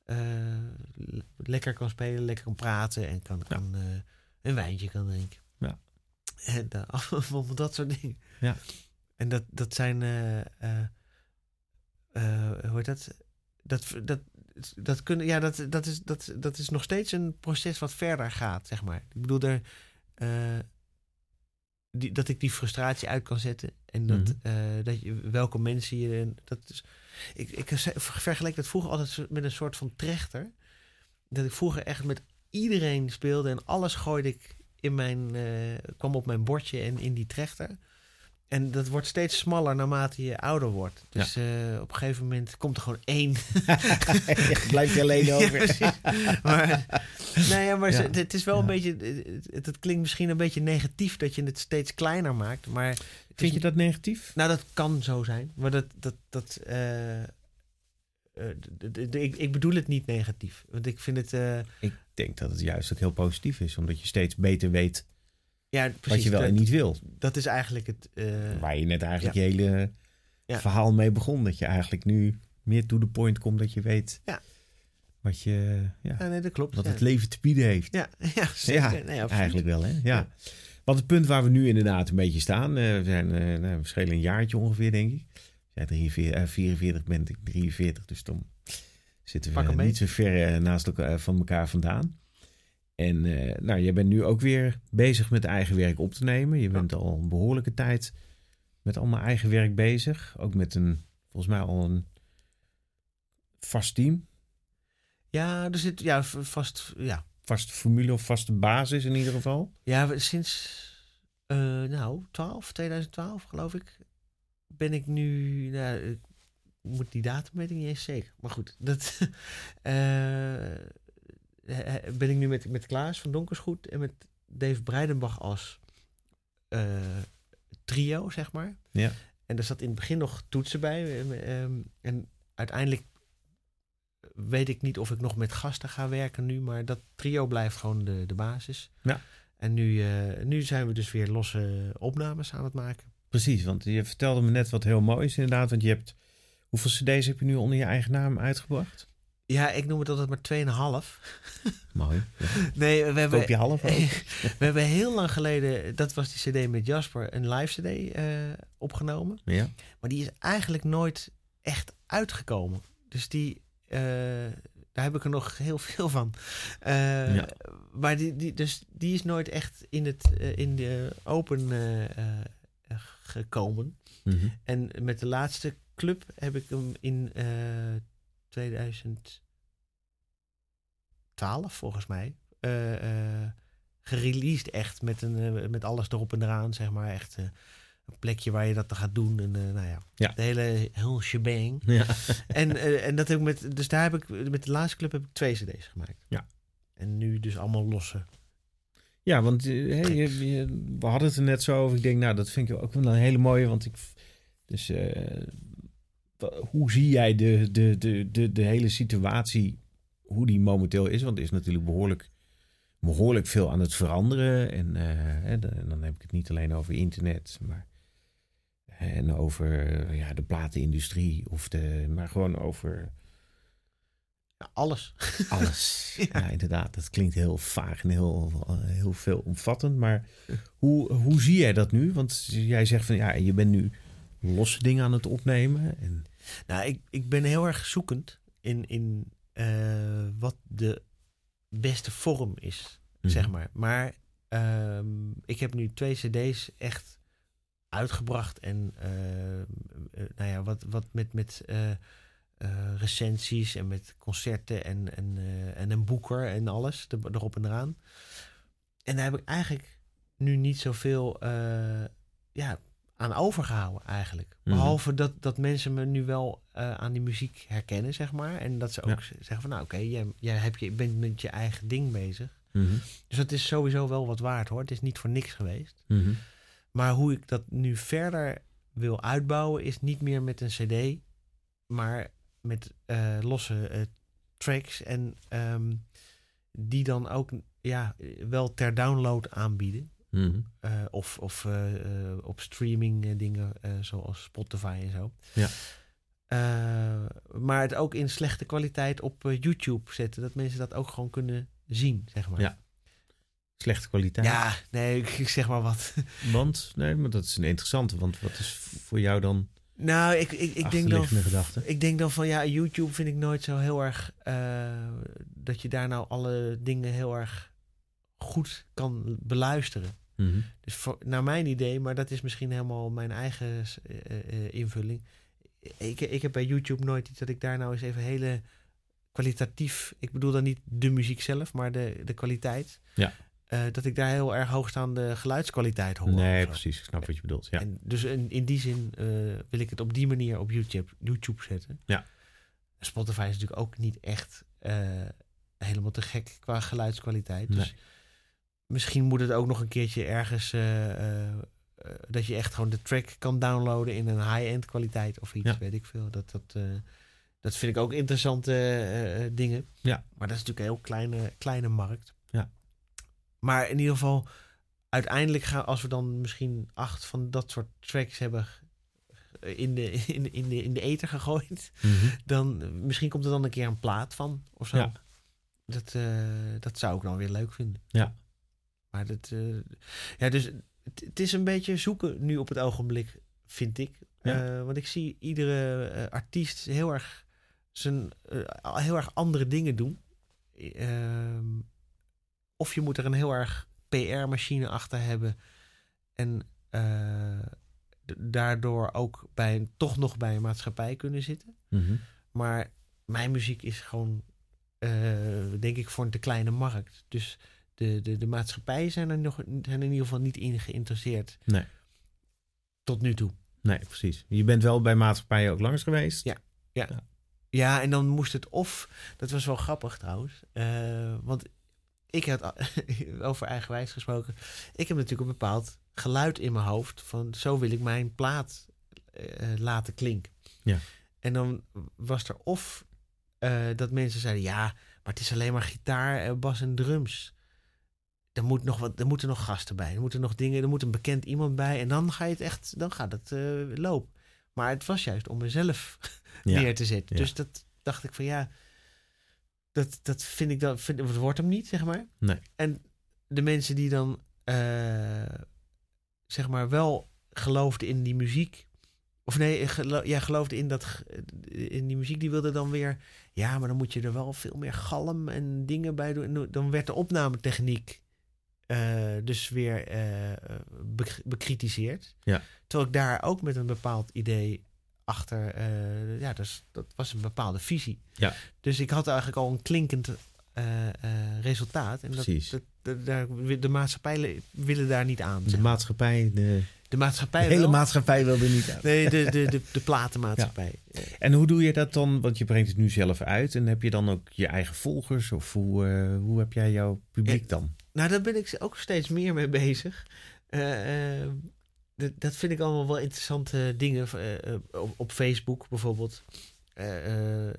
eh, le- lekker kan spelen, lekker kan praten en kan, Ja. kan, een wijntje kan drinken. Ja. En allemaal dat soort dingen. Ja. En dat, dat zijn, hoe heet dat? Dat, dat, dat, kunnen, ja, dat, dat, is, dat, dat is nog steeds een proces wat verder gaat, zeg maar. Ik bedoel, er, eh, die, dat ik die frustratie uit kan zetten. En dat, Mhm. eh, dat je, welke mensen je... Dat is, ik, ik vergelijk dat vroeger altijd met een soort van trechter. Dat ik vroeger echt met iedereen speelde en alles gooide ik in mijn... eh, kwam op mijn bordje en in die trechter. En dat wordt steeds smaller naarmate je ouder wordt. Dus eh, op een gegeven moment komt er gewoon één Blijf je alleen ja, over. precies. Maar, nou ja, maar Ja. het is wel een Ja. beetje. Het, het klinkt misschien een beetje negatief dat je het steeds kleiner maakt. Maar is- Vind je dat negatief? Nou, dat kan zo zijn. Maar dat. dat, dat eh, eh, ik, ik bedoel het niet negatief. Want ik vind het. Ik denk dat het juist ook heel positief is, omdat je steeds beter weet ja, precies. wat je wel dat, en niet wil. dat is eigenlijk het. eh, Waar je net eigenlijk je hele Ja. verhaal mee begon. Dat je eigenlijk nu meer to the point komt, dat je weet Ja. wat, je, ja, ja, nee, dat klopt. wat het leven te bieden heeft. Ja, ja, zeker. Ja, nee. Eigenlijk wel, hè? Ja. Want het punt waar we nu inderdaad een beetje staan, eh, we zijn eh nou, we schelen een jaartje ongeveer, denk ik. Jij 43, eh, 44 bent, ik 43, dus dan zitten we niet zo ver naast elkaar, van elkaar vandaan. En eh, nou, jij bent nu ook weer bezig met eigen werk op te nemen. Je bent al een behoorlijke tijd met allemaal eigen werk bezig. Ook met een, volgens mij al een vast team. Ja, er zit. Ja, vast. Ja, Vaste formule of vaste basis in ieder geval. Ja, sinds eh, nou 12, 2012 geloof ik, ben ik nu. Nou, ik moet die datum weet ik niet eens zeker. Maar goed, dat eh, ben ik nu met, met Klaas van Donkersgoed en met Dave Breidenbach als eh, trio, zeg maar. Ja. En er zat in het begin nog toetsen bij. eh, ehm, en uiteindelijk weet ik niet of ik nog met gasten ga werken nu, maar dat trio blijft gewoon de, de basis. Ja. En nu, eh, nu zijn we dus weer losse opnames aan het maken. Precies, want je vertelde me net wat heel mooi is inderdaad. Want je hebt, hoeveel cd's heb je nu onder je eigen naam uitgebracht? Ja, ik noem het altijd maar 2,5. Mooi. Ja. Nee, we hebben, je half we hebben heel lang geleden, dat was die CD met Jasper, een live CD eh, opgenomen. Ja. Maar die is eigenlijk nooit echt uitgekomen. Dus die, eh, daar heb ik er nog heel veel van. Eh, Ja. Maar die, die, dus die is nooit echt in, het, in de open gekomen. Mhm. En met de laatste club heb ik hem in 2012 volgens mij eh gereleased echt met, een, eh, met alles erop en eraan, zeg maar. Echt een plekje waar je dat dan gaat doen. En nou ja, Ja. de hele heel shebang. Ja. en, en dat heb ik met, dus daar heb ik, met de laatste club heb ik twee cd's gemaakt. Ja. En nu dus allemaal losse. Ja, want hey, je- je- we hadden het er net zo over. Ik denk, nou, dat vind ik ook wel een hele mooie. Want ik. Dus hoe zie jij de, de, de, de, de hele situatie, hoe die momenteel is? Want er is natuurlijk behoorlijk, behoorlijk veel aan het veranderen. En eh, en dan heb ik het niet alleen over internet, maar. En over ja, de platenindustrie, of de, maar gewoon over Ja, alles. Alles. Ja. ja. inderdaad. Dat klinkt heel vaag en heel, heel veel omvattend. Maar hoe, hoe zie jij dat nu? Want jij zegt van ja, je bent nu losse dingen aan het opnemen. En, Nou, ik, ik ben heel erg zoekend in, in eh, wat de beste vorm is, zeg Mhm. maar. Maar ehm, ik heb nu twee cd's echt uitgebracht. En eh, eh, nou ja, wat, wat met, met recensies en met concerten en, en, en een boeker en alles er- erop en eraan. En daar heb ik eigenlijk nu niet zoveel ja, aan overgehouden eigenlijk. Mhm. Behalve dat, dat mensen me nu wel eh, aan die muziek herkennen, zeg maar. En dat ze ook Ja. zeggen van nou oké, jij, jij heb je, bent met je eigen ding bezig. Mhm. Dus dat is sowieso wel wat waard hoor. Het is niet voor niks geweest. Mhm. Maar hoe ik dat nu verder wil uitbouwen is niet meer met een cd, maar met eh, losse eh, tracks en ehm, die dan ook ja, wel ter download aanbieden. Mhm. Eh, of of eh, eh, op streaming dingen zoals Spotify en zo. Ja. Maar het ook in slechte kwaliteit op YouTube zetten. Dat mensen dat ook gewoon kunnen zien, zeg maar. Ja. Slechte kwaliteit. Ja, nee, ik, ik zeg maar wat. Want, nee, maar dat is een interessante. Want wat is voor jou dan Nou, ik, ik, ik, denk dan, gedachte? ik denk dan van ja, YouTube vind ik nooit zo heel erg dat je daar nou alle dingen heel erg goed kan beluisteren. Mhm. Dus voor, naar mijn idee, maar dat is misschien helemaal mijn eigen eh, eh, invulling. Ik, ik heb bij YouTube nooit iets dat ik daar nou eens even hele kwalitatief. Ik bedoel dan niet de muziek zelf, maar de, de kwaliteit. Ja. Eh, dat ik daar heel erg hoogstaande geluidskwaliteit hoor. Nee, precies. Ik snap wat je bedoelt. Ja. En dus in, in die zin eh, wil ik het op die manier op YouTube, YouTube zetten. Ja. Spotify is natuurlijk ook niet echt eh, helemaal te gek qua geluidskwaliteit. Dus Nee. Misschien moet het ook nog een keertje ergens eh, eh, eh, dat je echt gewoon de track kan downloaden in een high-end kwaliteit of iets, Ja. weet ik veel. Dat, dat, dat vind ik ook interessante dingen. Ja. Maar dat is natuurlijk een heel kleine, kleine markt. Ja. Maar in ieder geval, uiteindelijk gaan, als we dan misschien acht van dat soort tracks hebben in de, in, in, de, in de ether gegooid, Mhm. dan misschien komt er dan een keer een plaat van of zo. Ja. Dat, dat zou ik dan weer leuk vinden. Ja. Maar dat, eh, ja, dus het, is een beetje zoeken nu op het ogenblik, vind ik. Ja. Eh, want ik zie iedere eh, artiest heel erg, zijn, heel erg andere dingen doen. Ehm, of je moet er een heel erg PR-machine achter hebben. En daardoor ook bij, een- toch nog bij een maatschappij kunnen zitten. Mhm. Maar mijn muziek is gewoon, denk ik, voor een te kleine markt. Dus de, de, de maatschappijen zijn er, nog, zijn er in ieder geval niet in geïnteresseerd. Nee. Tot nu toe. Nee, precies. Je bent wel bij maatschappijen ook langs geweest. Ja. Ja, en dan moest het of... Dat was wel grappig trouwens. eh, want ik had over eigenwijs gesproken. Ik heb natuurlijk een bepaald geluid in mijn hoofd. Van zo wil ik mijn plaat eh, laten klinken. Ja. En dan was er of eh, dat mensen zeiden... Ja, maar het is alleen maar gitaar, eh, bas en drums. Er, moet nog wat, er moeten nog gasten bij. Er moeten nog dingen... Er moet een bekend iemand bij. En dan ga je het echt... Dan gaat het eh, lopen. Maar het was juist om mezelf Ja. neer te zetten. Ja. Dus dat dacht ik van ja, dat, dat vind ik dan, vind, het wordt hem niet, zeg maar. Nee. En de mensen die dan, eh, zeg maar, wel geloofden in die muziek. Of nee, gelo ja, geloofden in, dat, in die muziek, die wilden dan weer... Ja, maar dan moet je er wel veel meer galm en dingen bij doen. En dan werd de opnametechniek dus weer eh, be- bekritiseerd. Ja. Terwijl ik daar ook met een bepaald idee achter... eh, ja, dus, dat was een bepaalde visie. Ja. Dus ik had eigenlijk al een klinkend eh, eh, resultaat. En dat, Precies. dat, dat- daar, de maatschappij willen daar niet aan. De maatschappij, de, De maatschappij de hele wel. maatschappij wil er niet uit. Nee, de, de, de, de platenmaatschappij. En hoe doe je dat dan? Want je brengt het nu zelf uit. En heb je dan ook je eigen volgers? Of hoe, eh, hoe heb jij jouw publiek Ja. dan? Nou, daar ben ik ook steeds meer mee bezig. Eh, eh, dat, vind ik allemaal wel interessante dingen. eh, op, op Facebook bijvoorbeeld.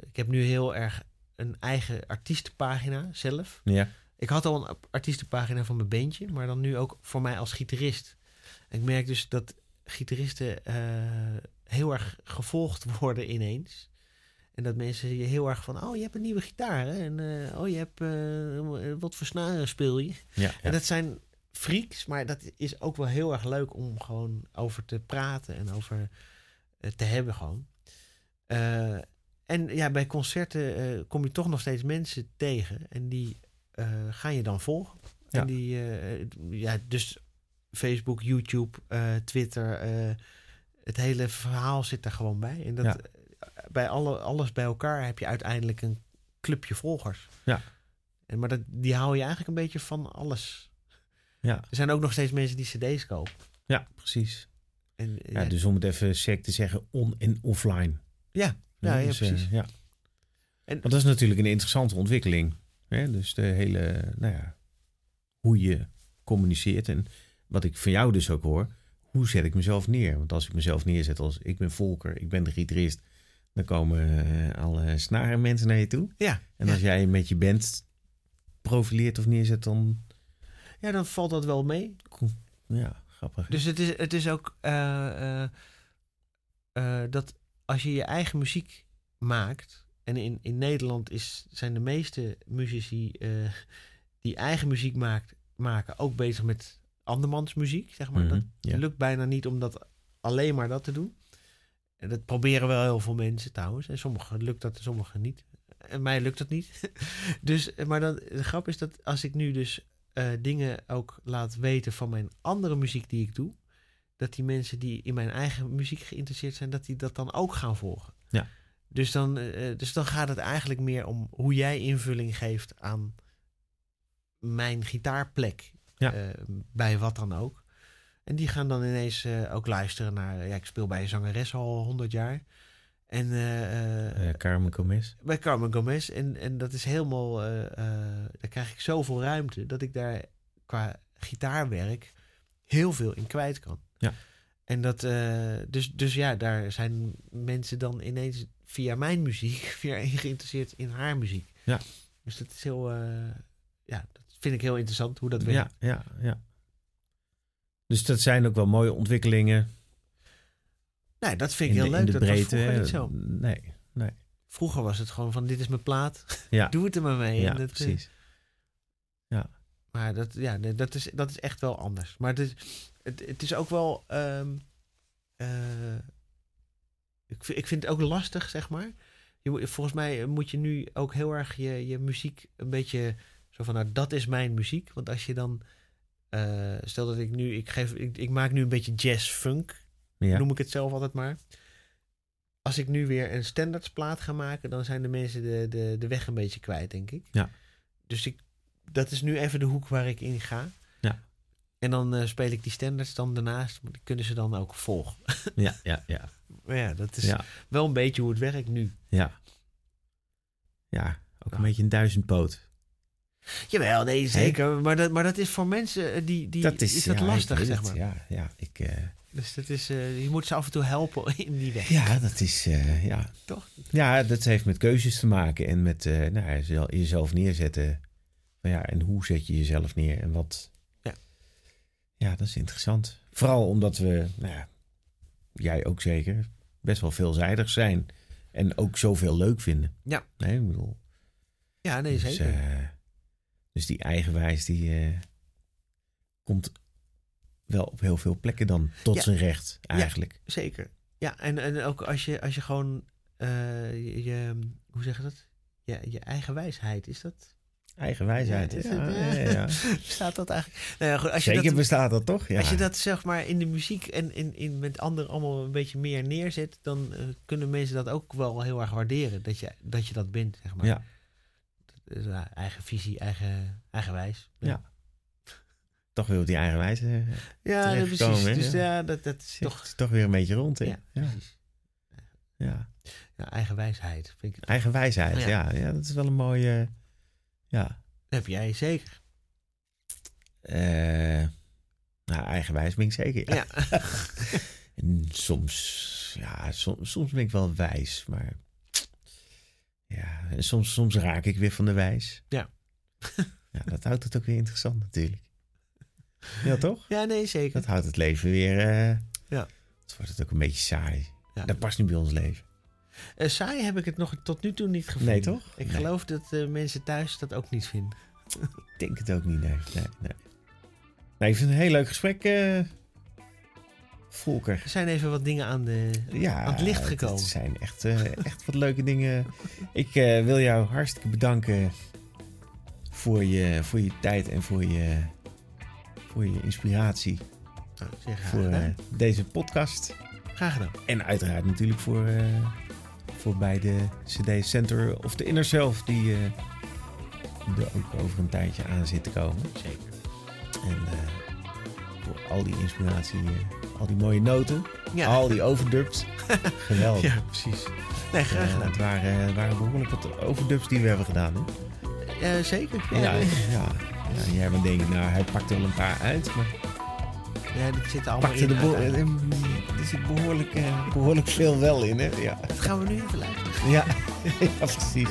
Ik heb nu heel erg een eigen artiestenpagina zelf. Ja. Ik had al een artiestenpagina van mijn bandje, maar dan nu ook voor mij als gitarist. En ik merk dus dat gitaristen heel erg gevolgd worden ineens. En dat mensen je heel erg van, oh, je hebt een nieuwe gitaar. Hè? En eh, oh, je hebt, eh, wat voor snaren speel je? Ja, En dat zijn freaks, maar dat is ook wel heel erg leuk om gewoon over te praten en over eh, te hebben gewoon. En ja, bij concerten kom je toch nog steeds mensen tegen en die eh, ga je dan volgen. Ja. En die, ja, dus Facebook, YouTube, Twitter, het hele verhaal zit er gewoon bij. En dat, Ja. Bij alle, alles bij elkaar heb je uiteindelijk een clubje volgers. Ja. En, maar dat, die hou je eigenlijk een beetje van alles. Ja. Er zijn ook nog steeds mensen die cd's kopen. ja, precies. En, Ja, dus om het even sec te zeggen, on- en offline. ja, ja, ja, Dus, eh, precies. ja. En- Want dat is natuurlijk een interessante ontwikkeling. Hè? Dus de hele, nou ja, hoe je communiceert. En wat ik van jou dus ook hoor, hoe zet ik mezelf neer? Want als ik mezelf neerzet als ik ben Volker, ik ben de gitarist, dan komen eh, alle snaren mensen naar je toe. ja, En als jij met je band profileert of neerzet, dan, ja, dan valt dat wel mee. ja, grappig. Dus het is, het is ook eh, eh, dat als je je eigen muziek maakt. En in, in Nederland is, zijn de meeste muzici die eigen muziek maakt, maken ook bezig met andermans muziek. Zeg maar. Mhm, Dat ja. lukt bijna niet om dat alleen maar dat te doen. En dat proberen wel heel veel mensen trouwens. En sommigen lukt dat, en sommigen niet. En mij lukt dat niet. dus, maar dan, de grap is dat als ik nu dus eh, dingen ook laat weten van mijn andere muziek die ik doe, dat die mensen die in mijn eigen muziek geïnteresseerd zijn, dat die dat dan ook gaan volgen. Ja. Dus dan, eh, dus dan gaat het eigenlijk meer om hoe jij invulling geeft aan mijn gitaarplek. Ja. eh, bij wat dan ook. En die gaan dan ineens eh, ook luisteren naar. Ja, ik speel bij een zangeres al 100 jaar. En eh, eh, Eh, Carmen Gomez. bij Carmen Gomez. En, en dat is helemaal. eh, eh, daar krijg ik zoveel ruimte dat ik daar qua gitaarwerk heel veel in kwijt kan. Ja. En dat. eh, dus, dus ja, daar zijn mensen dan ineens via mijn muziek weer geïnteresseerd in haar muziek. Ja. Dus dat is heel. eh, ja, dat vind ik heel interessant hoe dat werkt. Ja, ja, ja. Dus dat zijn ook wel mooie ontwikkelingen. Nee, dat vind ik in heel de, leuk. in de dat was breedte. niet zo. Nee, nee. Vroeger was het gewoon van dit is mijn plaat. Ja, Doe het er maar mee. ja dat, eh, precies. Maar dat, ja, dat, is, dat is echt wel anders. Maar het is, het, het is ook wel. ehm, eh, ik, vind, ik vind het ook lastig, zeg maar. Je, volgens mij moet je nu ook heel erg je, je muziek een beetje. Zo van, nou, dat is mijn muziek. Want als je dan. Eh, stel dat ik nu. Ik, geef, ik, ik maak nu een beetje jazz-funk. Ja. Noem ik het zelf altijd maar. Als ik nu weer een standardsplaat ga maken, dan zijn de mensen de, de, de weg een beetje kwijt, denk ik. Ja. Dus ik, dat is nu even de hoek waar ik in ga. Ja. En dan eh, speel ik die standards dan daarnaast. maar Die kunnen ze dan ook volgen. Ja, ja, ja. Maar ja, dat is Ja, wel een beetje hoe het werkt nu. ja. Ja, ook Ja. een beetje een duizendpoot. Jawel, nee, zeker. Maar dat, maar dat is voor mensen eh, die, die dat is, dat ja, lastig, zeg maar. Ja, ja, ik, eh, Dus dat is, eh, je moet ze af en toe helpen in die weg. ja, dat is, ja. Toch? Ja, dat heeft met keuzes te maken en met nou, jezelf neerzetten. Ja, en hoe zet je jezelf neer en wat. Ja. Ja, dat is interessant. Vooral omdat we, nou ja, jij ook zeker, best wel veelzijdig zijn. En ook zoveel leuk vinden. Ja. Nee, ik bedoel. Ja, nee, dus, zeker. Dus die eigenwijs, die eh, komt wel op heel veel plekken dan tot Ja. zijn recht, eigenlijk. Zeker. Ja, en, en ook als je, als je gewoon eh, je, je- hoe zeg je dat? Je, je eigen wijsheid, is dat? Eigenwijsheid, Ja, is ja, het, ja, ja. ja. Bestaat dat eigenlijk? Nou ja, goed, als je Zeker dat, bestaat dat toch? Ja. Als je dat zeg maar in de muziek en in, in met anderen allemaal een beetje meer neerzet, dan eh, kunnen mensen dat ook wel heel erg waarderen. Dat je dat, je dat bent, zeg maar. Ja. Dus, ja, eigen visie, eigen, eigenwijs. Ja. toch weer op die eigenwijs. eh, ja precies. Dus Ja. ja, dat, dat is toch. toch weer een beetje rond, hè? Ja, Ja, precies. ja. Ja, eigenwijsheid. Vind ik, Eigenwijsheid, Ja. ja. ja. Dat is wel een mooie... Ja. dat heb jij zeker. eh nou, eigenwijs ben ik zeker, ja. Ja. En soms, ja, soms, soms ben ik wel wijs, maar... Ja, en soms, soms raak ik weer van de wijs. Ja. ja, dat houdt het ook weer interessant natuurlijk. Ja, toch? ja, nee, zeker. Dat houdt het leven weer... eh Ja. Het wordt het ook een beetje saai. Ja. Dat past niet bij ons leven. Eh, saai heb ik het nog tot nu toe niet gevonden. Nee, toch? Ik Nee. geloof dat eh, mensen thuis dat ook niet vinden. Ik denk het ook niet, nee. nee, nee. ik vind het een heel leuk gesprek, Volker. Er zijn even wat dingen aan, de, Ja, aan het licht gekomen. Het zijn echt, eh, echt wat leuke dingen. Ik eh, wil jou hartstikke bedanken voor je, voor je tijd en voor je, voor je inspiratie Nou, zeg, graag, voor eh, deze podcast. graag gedaan. En uiteraard natuurlijk voor, voor bij de CD Center of the Inner Self, die eh, er ook over een tijdje aan zit te komen. Zeker. En voor al die inspiratie, eh, al die mooie noten, Ja, al die overdubs. Geweldig. ja precies. Nee, graag Eh, gedaan. het waren, het waren behoorlijk wat overdubs die we hebben gedaan. Hè? Eh, zeker. Ja, ja, jij bent denken, nou, hij pakte wel een paar uit, maar Ja, dit zit allemaal in. eh, er zit behoorlijk, eh, behoorlijk veel wel in, hè? Ja, Dat gaan we nu even luisteren. ja. ja precies.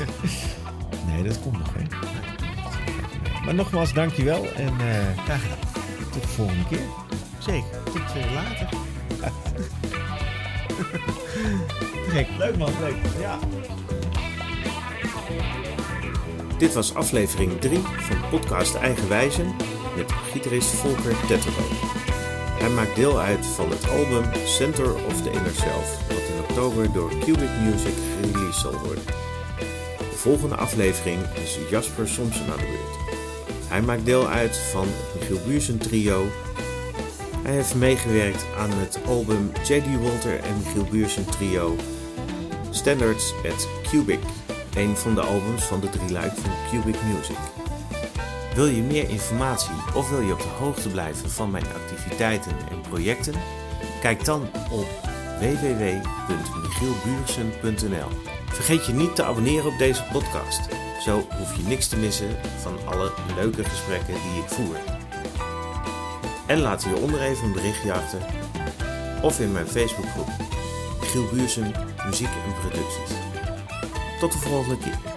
Nee, dat komt nog, hè? Maar nogmaals, dankjewel en eh, Graag gedaan. Tot de volgende keer. Zeker. Tot eh, later. Gek. Leuk man, leuk. Ja. Dit was aflevering 3 van podcast Eigenwijzen met gitarist Volker Tetterlo. Hij maakt deel uit van het album Center of the Inner Self, wat in oktober door Cubic Music gereleased zal worden. De volgende aflevering is Jasper Somsen aan de beurt. Hij maakt deel uit van het Michiel Buursen trio. Hij heeft meegewerkt aan het album J.D. Walter en Michiel Buursen trio Standards at Cubic een van de albums van de drieluik van Cubic Music. Wil je meer informatie of wil je op de hoogte blijven van mijn activiteiten en projecten? Kijk dan op www.michielbuursen.nl. Vergeet je niet te abonneren op deze podcast. Zo hoef je niks te missen van alle leuke gesprekken die ik voer. En laat hieronder even een berichtje achter of in mijn Facebookgroep Michiel Buursen Muziek en Producties. Tot de volgende keer.